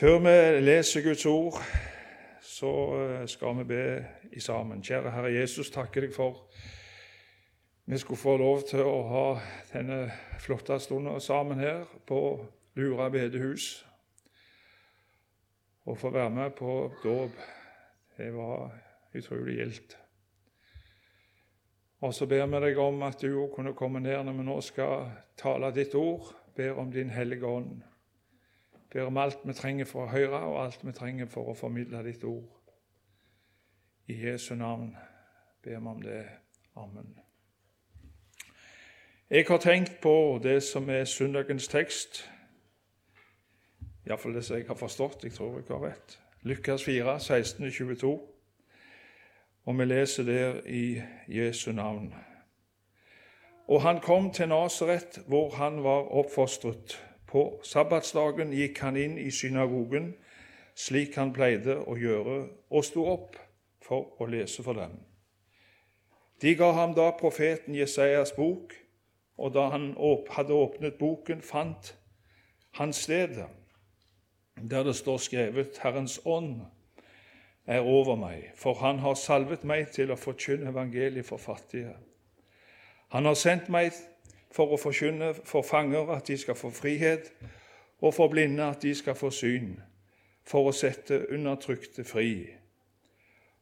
Før vi leser Guds ord, så eh, skal vi be i sammen. Kjære Herre Jesus, takker deg for vi skulle få lov til å ha denne flotte stunden sammen her på Lura bedehus. Og få være med på dåp. Det var utrolig gildt. Og så ber vi deg om at du kunne komme ned når vi nå skal tale ditt ord. Ber om Din Hellige Ånd. Ber om alt vi trenger for å høre, og alt vi trenger for å formidle ditt ord. I Jesu navn ber vi om det. Amen. Jeg har tenkt på det som er søndagens tekst, iallfall det som jeg har forstått. Jeg tror jeg har rett. Lukas 4, 16-22. Og vi leser der i Jesu navn. Og han kom til Nasaret, hvor han var oppfostret. På sabbatsdagen gikk han inn i synagogen, slik han pleide å gjøre, og sto opp for å lese for dem. De ga ham da profeten Jesajas bok, og da han hadde åpnet boken, fant han stedet der det står skrevet 'Herrens ånd er over meg', for han har salvet meg til å forkynne evangeliet for fattige. Han har sendt meg for å forkynne for fanger at de skal få frihet, og for blinde at de skal få syn, for å sette undertrykte fri,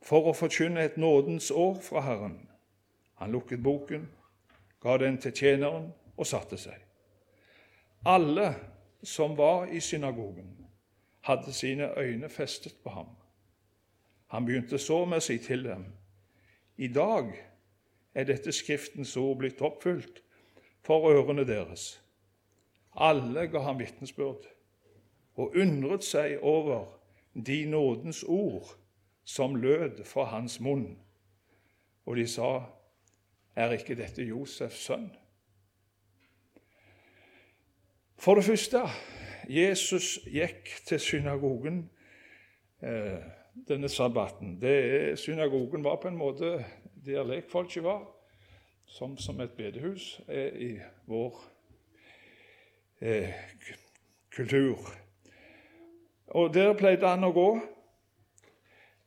for å forkynne et nådens år fra Herren. Han lukket boken, ga den til tjeneren og satte seg. Alle som var i synagogen, hadde sine øyne festet på ham. Han begynte så med å si til dem.: I dag er dette Skriftens ord blitt oppfylt for ørene deres. Alle ga ham vitnesbyrd og undret seg over de nådens ord som lød fra hans munn. Og de sa, er ikke dette Josefs sønn? For det første, Jesus gikk til synagogen eh, denne sabbaten. Det, synagogen var på en måte der lekfolket var, som, som et bedehus er i vår eh, kultur. Og der pleide han å gå.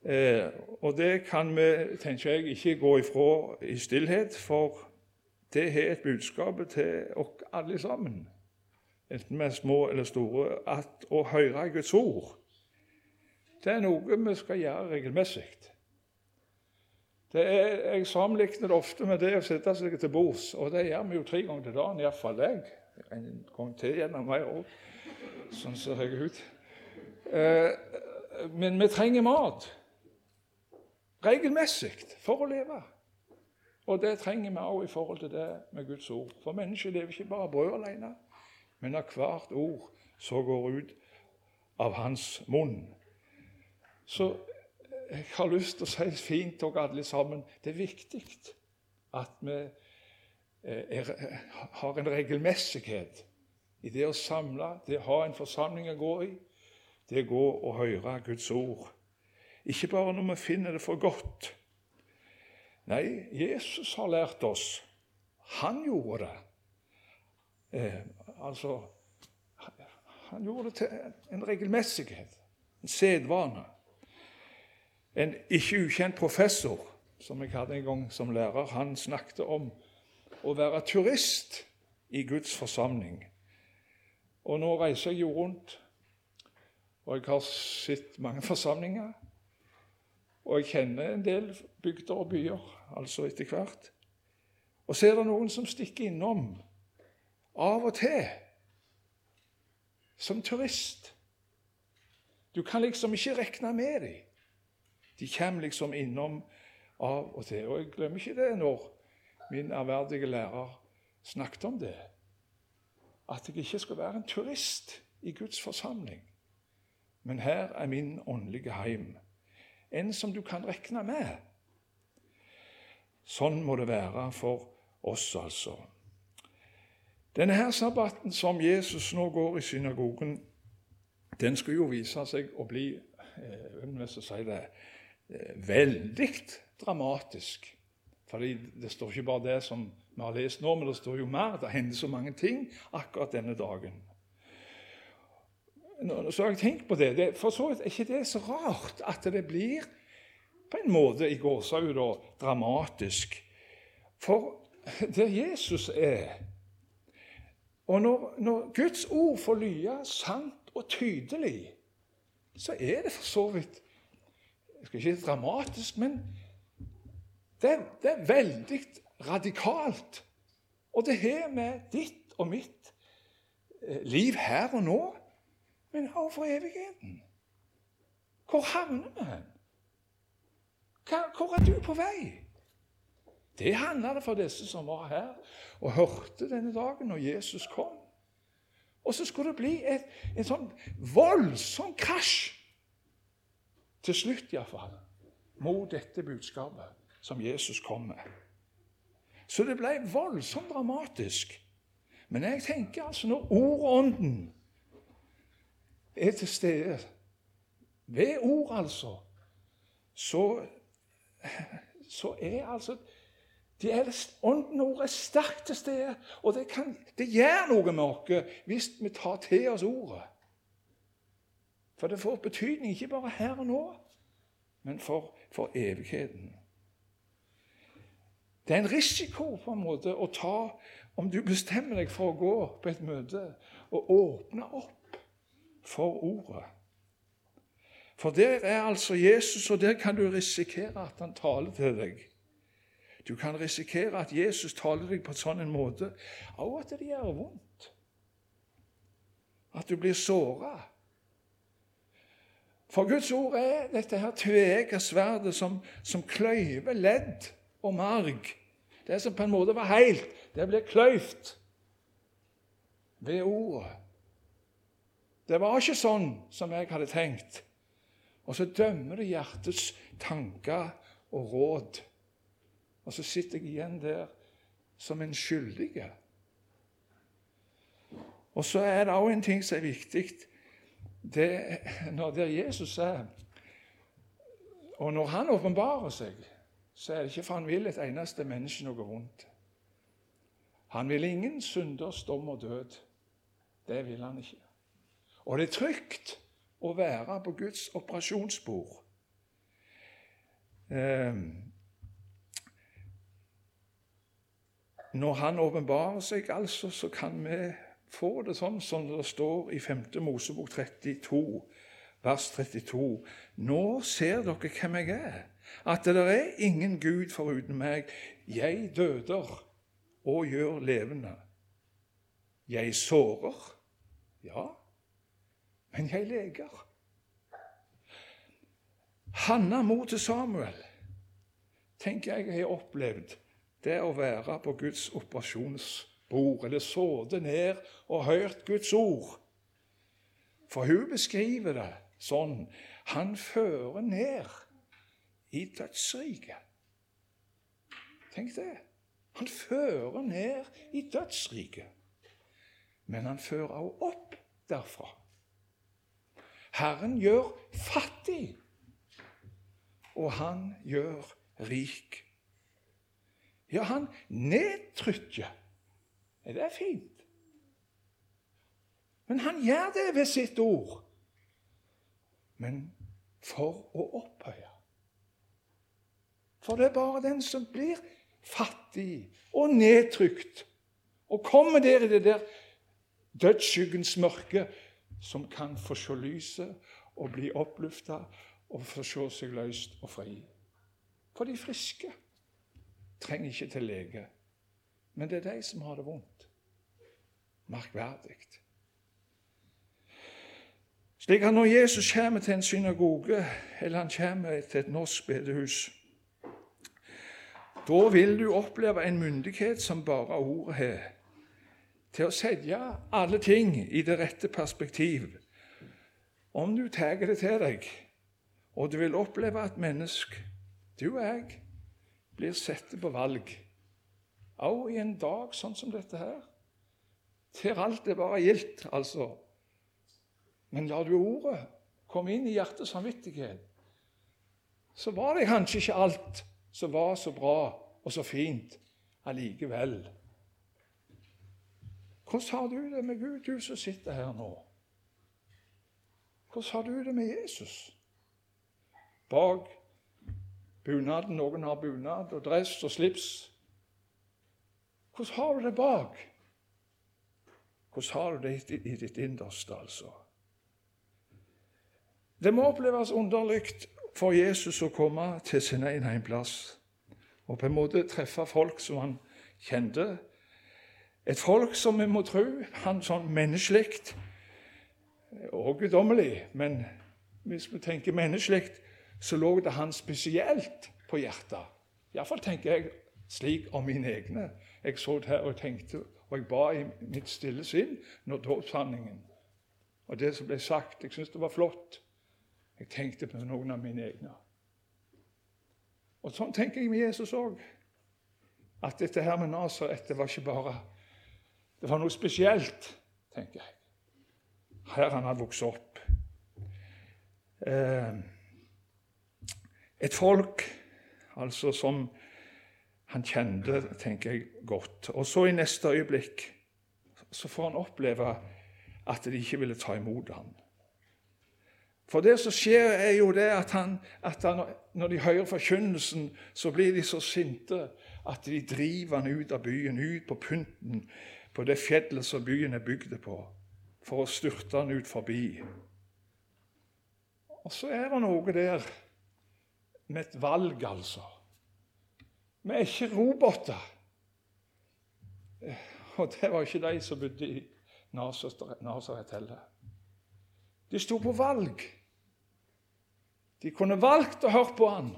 Eh, og det kan vi, tenker jeg, ikke gå ifra i stillhet, for det har et budskap til oss alle sammen, enten vi er små eller store, at å høre Guds ord, det er noe vi skal gjøre regelmessig. Det er, jeg sammenligner det ofte med det å sette seg til bords, og det gjør vi jo tre ganger til dagen, iallfall jeg. En gang til gjennom meg òg. Sånn ser jeg ut. Eh, men vi trenger mat regelmessig for å leve. Og det trenger vi òg i forhold til det med Guds ord. For mennesket lever ikke bare av brød alene, men av hvert ord som går ut av hans munn. Så jeg har lyst til å si fint til alle sammen det er viktig at vi eh, er, har en regelmessighet i det å samle, det å ha en forsamling å gå i, det å gå og høre Guds ord. Ikke bare når vi finner det for godt. Nei, Jesus har lært oss. Han gjorde det. Eh, altså Han gjorde det til en regelmessighet, en sedvane. En ikke ukjent professor som jeg hadde en gang som lærer, han snakket om å være turist i Guds forsamling. Og nå reiser jeg jo rundt, og jeg har sett mange forsamlinger. Og jeg kjenner en del bygder og byer, altså etter hvert. Og så er det noen som stikker innom av og til som turist. Du kan liksom ikke regne med dem. De kommer liksom innom av og til. Og jeg glemmer ikke det når min ærverdige lærer snakket om det. At jeg ikke skal være en turist i Guds forsamling. Men her er min åndelige heim en som du kan regne med. Sånn må det være for oss, altså. Denne her sabbaten som Jesus nå går i synagogen, den skulle jo vise seg å bli eh, si det, veldig dramatisk. Fordi det står ikke bare det som vi har lest nå, men det står jo mer. Det hender så mange ting akkurat denne dagen. så har jeg tenkt på det. for så vidt er ikke det så rart at det blir på en måte i gåsehudet dramatisk. For der Jesus er Og når, når Guds ord får lye sant og tydelig, så er det for så vidt jeg skal ikke si dramatisk, men det, det er veldig radikalt. Og det har med ditt og mitt eh, liv her og nå, men også for evigheten. Hvor havner vi hen? Hvor er du på vei? Det handler det for disse som var her og hørte denne dagen når Jesus kom. Og så skulle det bli et, en sånn voldsom krasj, til slutt iallfall, mot dette budskapet som Jesus kom med. Så det ble voldsomt dramatisk. Men jeg tenker altså når ordånden er til stede, ved ord altså, så, så er altså de er, Ånden og ordet er sterkt til stede, og det, kan, det gjør noe med oss hvis vi tar til oss ordet. For det får betydning ikke bare her og nå, men for, for evigheten. Det er en risiko på en måte å ta om du bestemmer deg for å gå på et møte og åpne opp for ordet. For der er altså Jesus, og der kan du risikere at han taler til deg. Du kan risikere at Jesus taler deg på en sånn måte og at det gjør vondt. At du blir såra. For Guds ord er dette her tveegga sverdet som, som kløyver ledd og marg. Det som på en måte var heilt, det ble kløyvd ved ordet. Det var ikke sånn som jeg hadde tenkt. Og så dømmer det hjertets tanker og råd. Og så sitter jeg igjen der som en skyldig. Og så er det òg en ting som er viktig. Det, når det er Jesus er Og når han åpenbarer seg, så er det ikke for han vil et eneste menneske noe vondt. Han vil ingen synders dom og død. Det vil han ikke. Og det er trygt å være på Guds operasjonsbord. Eh, Når Han åpenbarer seg, altså, så kan vi få det sånn som det står i 5. Mosebok 32, vers 32. Nå ser dere hvem jeg er, at det er ingen Gud foruten meg. Jeg døder og gjør levende. Jeg sårer, ja, men jeg leger. Hanna mor til Samuel tenker jeg jeg har opplevd det å være på Guds operasjonsbord, eller sittet ned og hørt Guds ord. For hun beskriver det sånn Han fører ned i dødsriket. Tenk det. Han fører ned i dødsriket. Men han fører også opp derfra. Herren gjør fattig, og han gjør rik. Ja, han nedtrykker. Er det fint? Men han gjør det ved sitt ord. Men for å opphøye. For det er bare den som blir fattig og nedtrykt, og kommer der i det der dødsskyggens mørke, som kan få se lyset og bli opplufta og få se seg løst og fri. For de friske trenger ikke til lege. Men det er de som har det vondt. Merkverdig. Slik at når Jesus kommer til en synagoge, eller han kommer til et norsk bedehus, da vil du oppleve en myndighet som bare ordet har, til å sette alle ting i det rette perspektiv. Om du tar det til deg, og du vil oppleve at mennesk, du og jeg, blir satt på valg, òg i en dag sånn som dette her, der alt er bare gildt, altså. Men lar du ordet komme inn i hjertets samvittighet, så var det kanskje ikke alt som var så bra og så fint allikevel. Hvordan har du det med Gud, du som sitter her nå? Hvordan har du det med Jesus? Bak bunaden Noen har bunad og dress og slips. Hvordan har du det bak? Hvordan har du det i ditt innerste, altså? Det må oppleves underlig for Jesus å komme til sin egen heimplass og på en måte treffe folk som han kjente. Et folk som vi må tro han sånn menneskelig og guddommelig, men hvis vi tenker menneskelig, så lå det han spesielt på hjertet. Iallfall tenker jeg slik om mine egne. Jeg så det her og tenkte, og jeg ba i mitt stille sinn når dåpshandlingen og det som ble sagt. Jeg syntes det var flott. Jeg tenkte på noen av mine egne. Og Sånn tenker jeg med Jesus òg. At dette her med Nasaret det var ikke bare Det var noe spesielt, tenker jeg. Her han hadde vokst opp. Eh, et folk altså som han kjente, tenker jeg, godt. Og så i neste øyeblikk så får han oppleve at de ikke ville ta imot ham. For det som skjer, er jo det at, han, at han, når de hører forkynnelsen, så blir de så sinte at de driver han ut av byen, ut på pynten på det fjellet som byen er bygd på, for å styrte han ut forbi. Og så er det noe der med et valg, altså. Vi er ikke roboter. Og det var ikke de som bodde i Nasaret heller. De sto på valg. De kunne valgt å høre på han,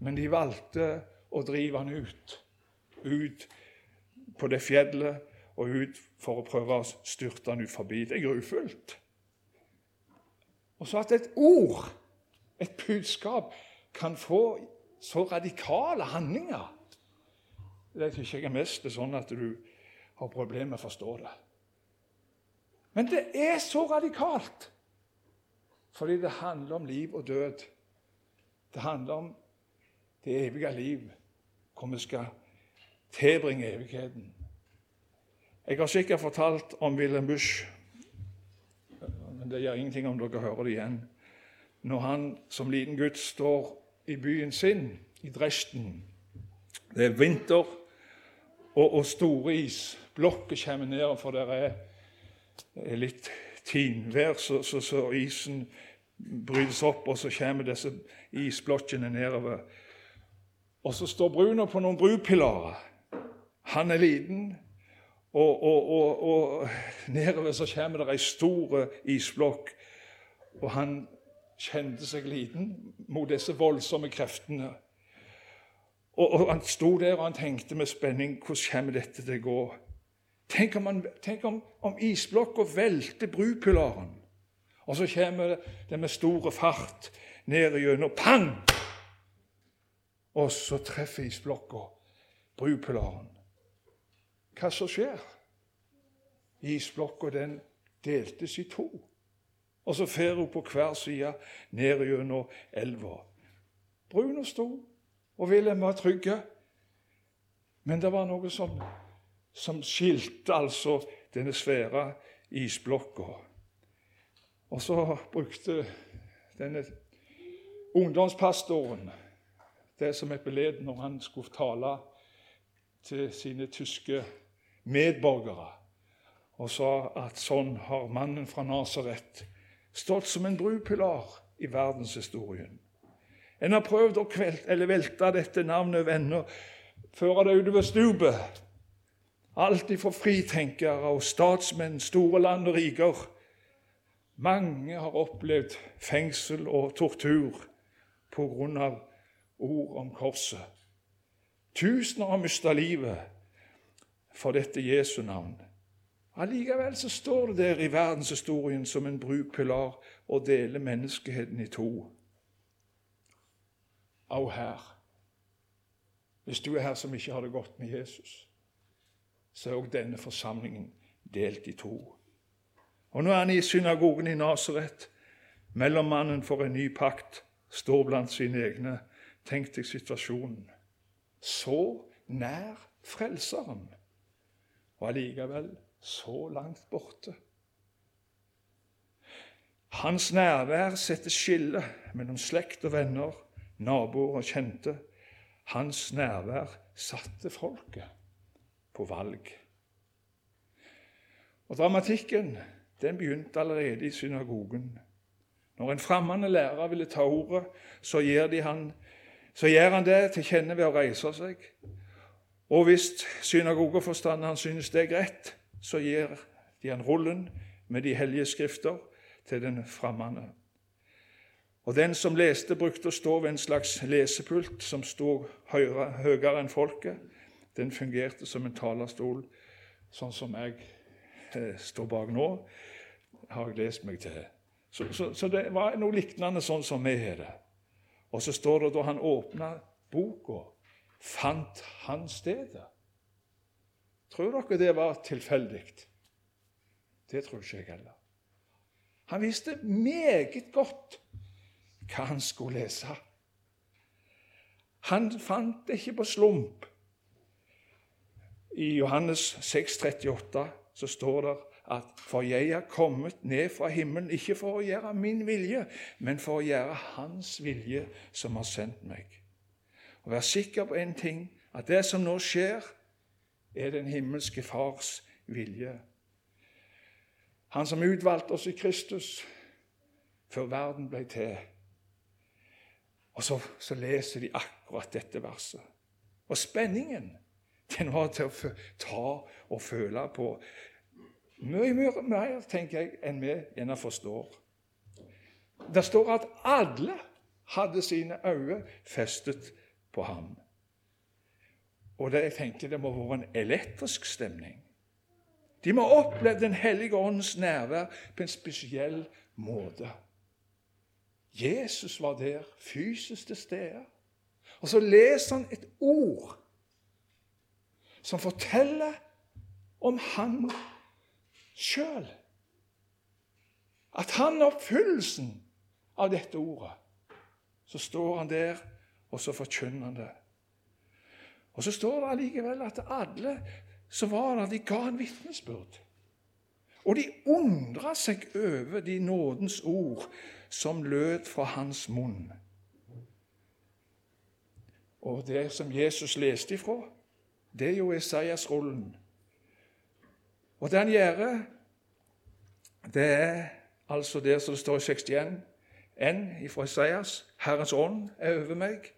men de valgte å drive han ut. Ut på det fjellet og ut for å prøve å styrte han ut forbi. Det er grufullt. Og så at et ord, et budskap, kan få så radikale handlinger Det syns jeg er mest det er sånn at du har problemer med å forstå det. Men det er så radikalt fordi det handler om liv og død. Det handler om det evige liv, hvor vi skal tilbringe evigheten. Jeg har sikkert fortalt om Wilhelm Busch, men det gjør ingenting om dere hører det igjen. Når han som liten gutt står i byen sin, i Dresden Det er vinter og, og store isblokker kommer ned, for det er, litt tinvær, så, så, så isen brytes opp, og så kommer disse isblokkene nedover. Og så står Bruno på noen brupilarer. Han er liten, og, og, og, og nedover så kommer det ei stor isblokk. Og han kjente seg liten mot disse voldsomme kreftene. Og, og Han sto der og han tenkte med spenning hvordan kommer dette til å gå. Tenk om, han, tenk om, om isblokka velter brupilaren. Og så kommer det med store fart ned gjennom Pang! Og så treffer isblokka brupilaren. Hva som skjer? Isblokka deltes i to. Og så fer hun på hver side ned gjennom elva. Bruno sto og ville være trygge. Men det var noe som, som skilte altså denne svære isblokka. Og så brukte denne ungdomspastoren det som et beled når han skulle tale til sine tyske medborgere, og sa at sånn har mannen fra Nasaret stått som en brupilar i verdenshistorien. En har prøvd å velte dette navnet over ende, føre det utover stupet. Alt ifra fritenkere og statsmenn, store land og riker mange har opplevd fengsel og tortur pga. ord om korset. Tusener har mista livet for dette Jesu navn. Allikevel så står det der i verdenshistorien som en brukpilar og deler menneskeheten i to. Au her. Hvis du er her som ikke har det godt med Jesus, så er òg denne forsamlingen delt i to. Og nå er han i synagogen i Nasaret. Mellommannen for en ny pakt står blant sine egne. Tenk deg situasjonen. Så nær Frelseren, og allikevel så langt borte. Hans nærvær setter skille mellom slekt og venner, naboer og kjente. Hans nærvær satte folket på valg. Og Dramatikken den begynte allerede i synagogen. Når en fremmede lærer ville ta ordet, så gjør, han, så gjør han det til kjenne ved å reise seg. Og hvis synagogeforstanderen synes det er greit, så gir de han rullen med de hellige skrifter til den fremmede. Og den som leste, brukte å stå ved en slags lesepult som sto høyere, enn folket. Den fungerte som en talerstol, sånn som jeg eh, står bak nå, har jeg lest meg til. Så, så, så, det var noe lignende sånn som vi har det. Og så står det da han åpna boka, fant han stedet. Tror dere det var tilfeldig? Det tror ikke jeg heller. Han visste meget godt hva han skulle lese. Han fant det ikke på slump. I Johannes 6, 38 så står det at for jeg er kommet ned fra himmelen, ikke for å gjøre min vilje, men for å gjøre Hans vilje, som har sendt meg. Og vær sikker på én ting, at det som nå skjer, er den himmelske Fars vilje. Han som utvalgte oss i Kristus før verden ble til. Og så, så leser de akkurat dette verset. Og spenningen den var til å ta og føle på mye mer, tenker jeg, enn vi gjerne forstår. Det står at alle hadde sine øyne festet på ham. Og jeg tenker det må være en elektrisk stemning. De må ha opplevd Den hellige åndens nærvær på en spesiell måte. Jesus var der, fysisk til stede. Og så leser han et ord som forteller om han sjøl. At han er oppfyllelsen av dette ordet. Så står han der, og så forkynner han det. Og så står det allikevel at alle som var der, de ga en vitnesbyrd. Og de undra seg over de nådens ord som lød fra hans munn. Og det som Jesus leste ifra, det er jo Esaias-rollen. Og det han gjør, det er altså det som det står i 61, N fra Esaias. Herrens ånd er over meg,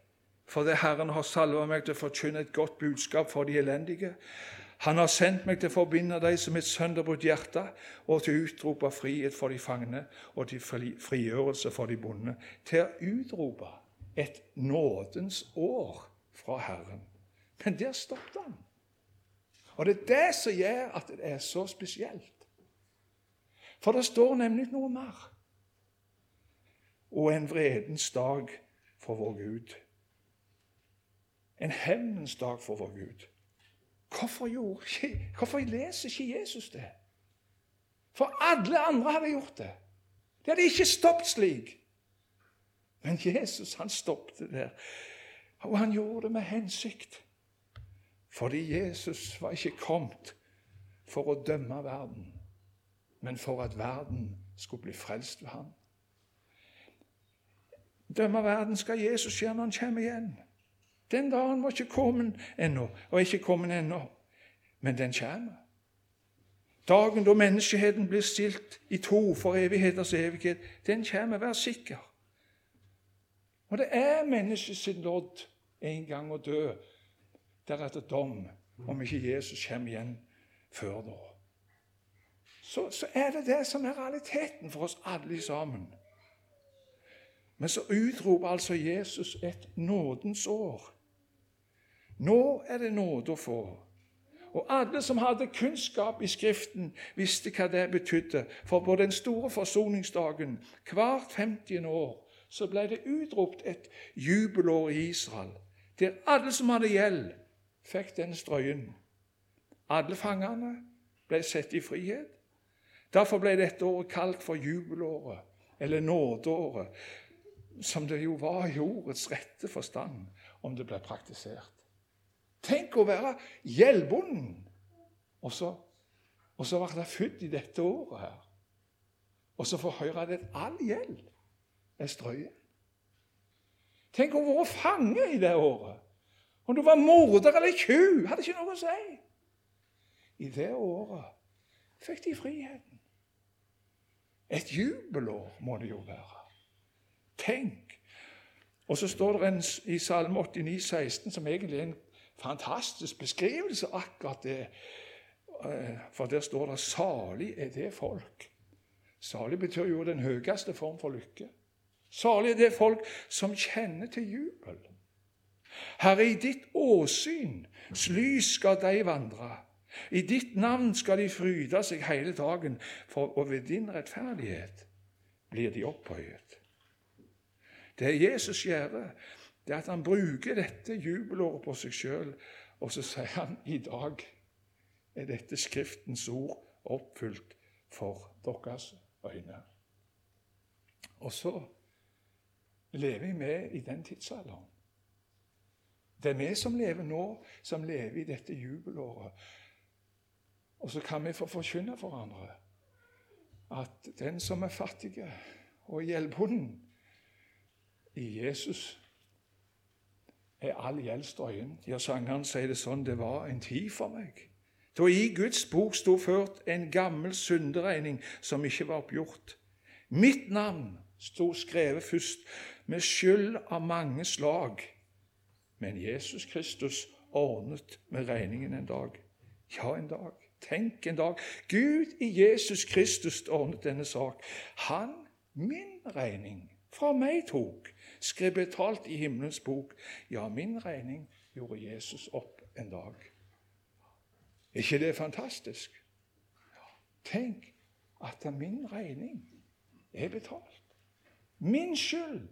for det Herren har salva meg til å forkynne et godt budskap for de elendige. Han har sendt meg til å forbinde deg som et sønderbrutt hjerte, og til å utrope frihet for de fangne og til frigjørelse for de bonde. Til å utrope et nådens år fra Herren. Men der stoppet han. Og det er det som gjør at det er så spesielt. For det står nemlig noe mer. Og en vredens dag for vår Gud. En hevnens dag for vår Gud. Hvorfor, gjorde, hvorfor leser ikke Jesus det? For alle andre hadde gjort det. De hadde ikke stoppet slik. Men Jesus han stoppet der. Og han gjorde det med hensikt. Fordi Jesus var ikke kommet for å dømme verden, men for at verden skulle bli frelst ved ham. Dømme verden skal Jesus gjøre når han kommer igjen. Den dagen var ikke kommet ennå, og ikke kommet ennå, men den kommer. Dagen da menneskeheten blir stilt i to for evigheters evighet, den kommer, vær sikker. Og det er menneskets lodd en gang å dø, deretter dom, om ikke Jesus kommer igjen før da. Så, så er det det som er realiteten for oss alle sammen. Men så utroper altså Jesus et nådens år. Nå er det nåde å få. Og alle som hadde kunnskap i Skriften, visste hva det betydde. For på den store forsoningsdagen hvert 50. år så ble det utropt et jubelår i Israel, der alle som hadde gjeld, fikk den strøyen. Alle fangene ble satt i frihet. Derfor ble dette året kalt for jubelåret, eller nådeåret, som det jo var i ordets rette forstand, om det ble praktisert. Tenk å være gjeldbonden! Og så, og så ble jeg født i dette året her. og så få høre at all gjeld er strøyen. Tenk å være fange i det året. Om du var morder eller tjuv, hadde ikke noe å si. I det året fikk de friheten. Et jubelår må det jo være. Tenk! Og så står det en, i Salme 89, 16, som egentlig er en fantastisk beskrivelse akkurat det. Eh, for der står det 'salig er det folk'. Salig betyr jo den høyeste form for lykke. Salig er det folk som kjenner til jubel. Herre, i ditt åsyns lys skal de vandre. I ditt navn skal de fryde seg hele dagen, for og ved din rettferdighet blir de opphøyet. Det Jesus gjør, det er at han bruker dette jubelåret på seg sjøl, og så sier han i dag er dette Skriftens ord oppfylt for deres øyne. Og så lever vi i den tidsalderen. Det er vi som lever nå, som lever i dette jubelåret. Og så kan vi få forkynne for hverandre at den som er fattig og gjeldbunden i Jesus, er all gjeld strøyen. Ja, sangeren sier det sånn Det var en tid for meg. Da i Guds bok sto ført en gammel synderegning som ikke var oppgjort. Mitt navn sto skrevet først, med skyld av mange slag. Men Jesus Kristus ordnet med regningen en dag. Ja, en dag. Tenk en dag. Gud i Jesus Kristus ordnet denne sak. Han min regning fra meg tok skrev betalt i himmelens bok. Ja, min regning gjorde Jesus opp en dag. Er ikke det fantastisk? Tenk at min regning er betalt. Min skyld.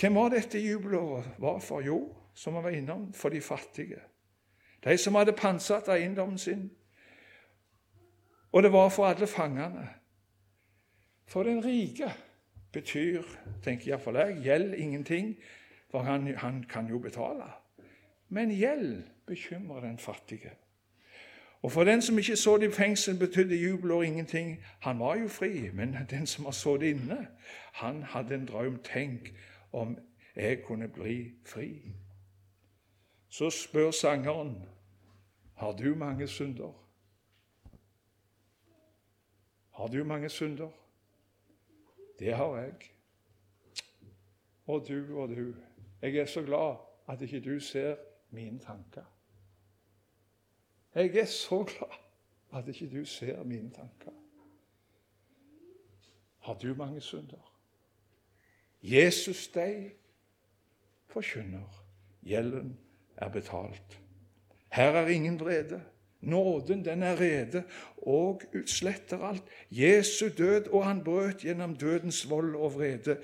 Hvem var dette jubelåret var for? Jo, som vi var innom, for de fattige. De som hadde pantsatt eiendommen sin. Og det var for alle fangene. For den rike betyr, tenker iallfall jeg, gjeld ingenting, for han, han kan jo betale. Men gjeld bekymrer den fattige. Og For den som ikke så det i fengsel, betydde jubelår ingenting. Han var jo fri, men den som har det inne, han hadde en drøm. Tenk om jeg kunne bli fri. Så spør sangeren, har du mange synder? Har du mange synder? Det har jeg. Og du og du. Jeg er så glad at ikke du ser mine tanker. Jeg er så glad at ikke du ser mine tanker. Har du mange synder? Jesus deg forkynner. Gjelden er betalt. Her er ingen vrede. Nåden, den er rede og utsletter alt. Jesu død, og han brøt gjennom dødens vold og vrede.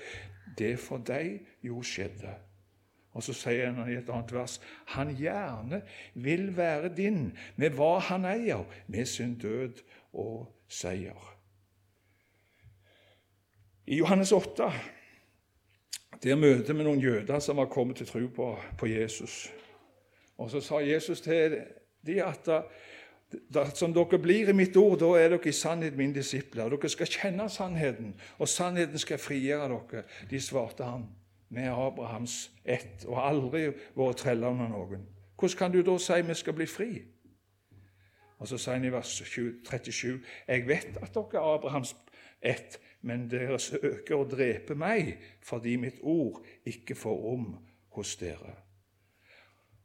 Det for deg jo skjedde. Og så sier han i et annet vers han gjerne vil være din med hva han eier, med sin død og seier. I Johannes 8 der møter vi noen jøder som var kommet til tro på, på Jesus. Og Så sa Jesus til dem at som dere blir i mitt ord, da er dere i sannhet mine disipler. Dere skal kjenne sannheten, og sannheten skal frigjøre dere. De svarte han, er Abrahams ett og har aldri vært treller under noen. Hvordan kan du da si vi skal bli fri? Og Så sier han i vers 37.: Jeg vet at dere er Abrahams ett, men dere søker å drepe meg fordi mitt ord ikke får rom hos dere.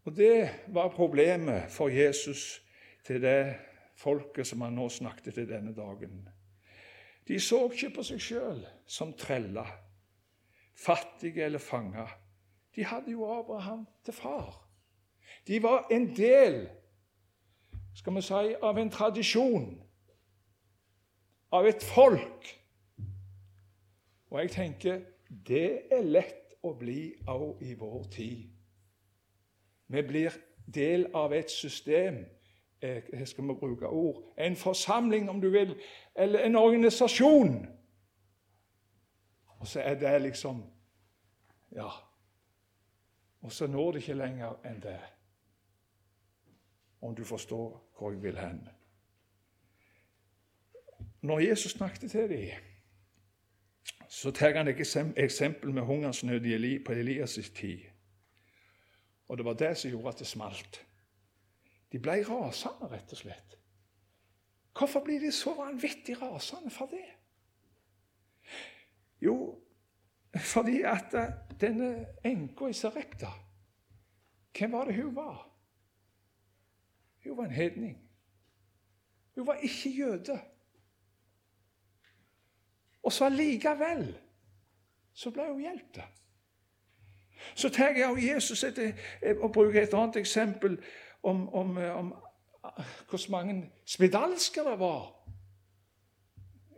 Og Det var problemet for Jesus til det folket som han nå snakket til denne dagen. De så ikke på seg sjøl som treller, fattige eller fanga. De hadde jo Abraham til far. De var en del skal vi si, av en tradisjon, av et folk. Og jeg tenker det er lett å bli òg i vår tid. Vi blir del av et system Her skal vi bruke ord, en forsamling, om du vil, eller en organisasjon. Og så er det liksom Ja. Og så når det ikke lenger enn det. Om du forstår hvor jeg vil hen. når Jesus snakket til dem, så tar han et eksempel med hungersnød på Elias' tid. Og det var det som gjorde at det smalt. De ble rasende, rett og slett. Hvorfor blir de så vanvittig rasende for det? Jo, fordi at eh, denne enka i Sarepta Hvem var det hun var? Hun var en hedning. Hun var ikke jøde. Og så allikevel så ble hun hjulpet. Så tar jeg av Jesus etter, og bruker et annet eksempel om, om, om hvor mange spedalsker det var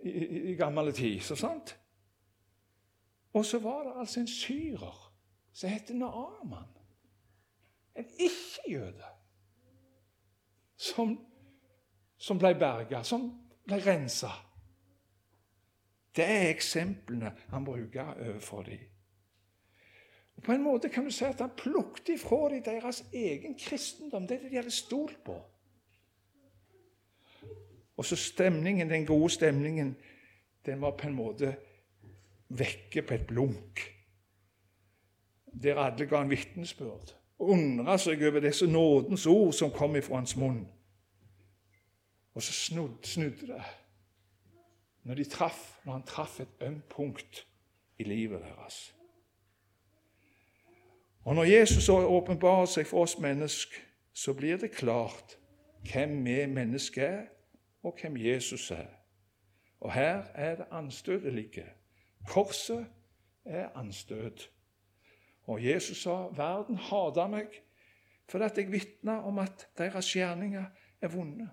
i, i, i gammel tid. så sant? Og så var det altså en syrer som het Naaman. En ikke-jøde. Som, som ble berga, som ble rensa. Det er eksemplene han bruker overfor dem. Og På en måte kan du si at han plukket ifra dem deres egen kristendom, det de hadde stolt på. Og så stemningen, den gode stemningen, den var på en måte vekke på et blunk. Der alle ga en vitnesbyrd undra seg over disse nådens ord som kom ifra hans munn. Og så snudde det når, de traff, når han traff et ømt punkt i livet deres. Og Når Jesus åpenbarer seg for oss mennesker, så blir det klart hvem vi mennesker er, og hvem Jesus er. Og her er det anstøtelige. Korset er anstøt. Og Jesus sa, 'Verden hater meg fordi jeg vitner om at deres gjerninger er vonde'.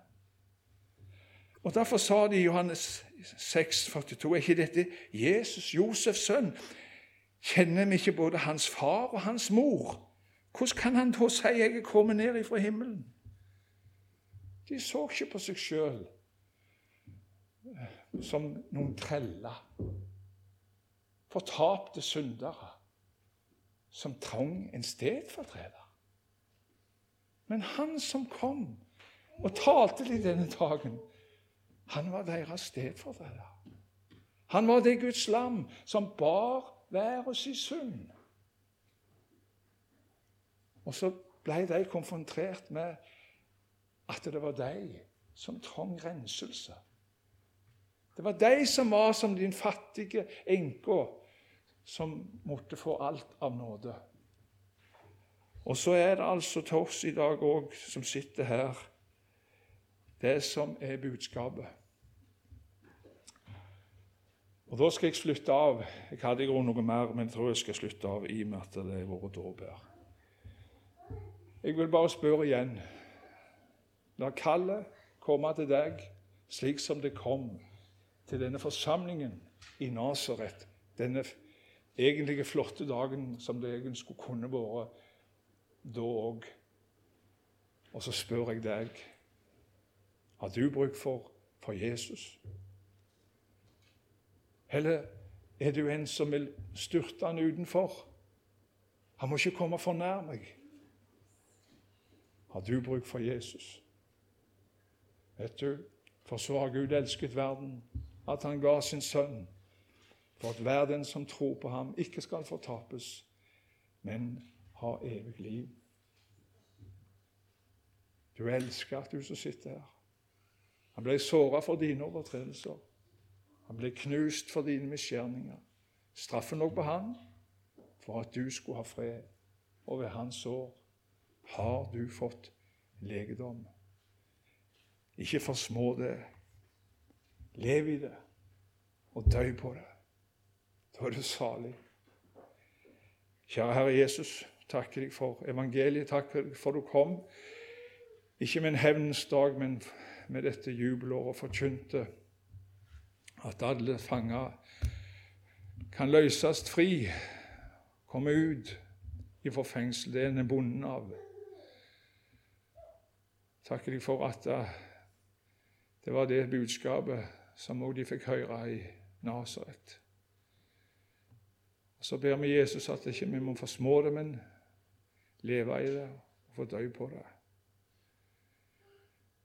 Og Derfor sa de i Johannes 6, 42, er ikke dette Jesus, Josefs sønn? Kjenner vi ikke både hans far og hans mor? Hvordan kan han da si 'jeg er kommet ned ifra himmelen'? De så ikke på seg sjøl som noen treller. Fortapte syndere som trang en stedfortreder. Men han som kom og talte til denne dagen, han var deres stedfortreder. Han var det Guds lam som bar hver oss i synd. Og så ble de konfrontert med at det var de som trong renselse. Det var de som var som din fattige enke, som måtte få alt av nåde. Og så er det altså til oss i dag òg, som sitter her, det som er budskapet. Og Da skal jeg slutte av. Jeg hadde i grunnen noe mer, men jeg tror jeg skal slutte av i og med at det er vært dåp her. Jeg vil bare spørre igjen. La kallet komme til deg slik som det kom til denne forsamlingen i Nasaret. Denne egentlige flotte dagen som det egentlig skulle kunne vært da òg. Og så spør jeg deg har du bruk for, for Jesus? Eller er du en som vil styrte han utenfor? Han må ikke komme for nær meg. Har du bruk for Jesus? Vet du, for så har Gud elsket verden, at han ga sin sønn, for at hver den som tror på ham, ikke skal fortapes, men ha evig liv. Du elsker at du som sitter her. Han ble såra for dine overtredelser. Han ble knust for dine misgjerninger. Straffen lå på han for at du skulle ha fred, og ved hans sår har du fått legedom. Ikke forsmå det. Lev i det, og dø på det. Da er du salig. Kjære Herre Jesus, takker deg for evangeliet. Takk for du kom. Ikke med en hevnens dag, men med dette jubelåret forkynte at alle fanger kan løses fri, komme ut ifra fengselet. Det er en bonden av. Takker deg for at eh, det var det budskapet som òg de fikk høre i Nasaret. Så ber vi Jesus at ikke vi må forsmå det, men leve i det og få dø på det.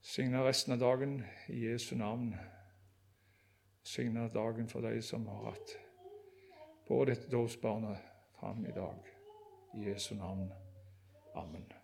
Signe resten av dagen i Jesu navn. Velsigne dagen for de som har hatt på dette dåpsbarnet fram i dag. I Jesu navn. Amen.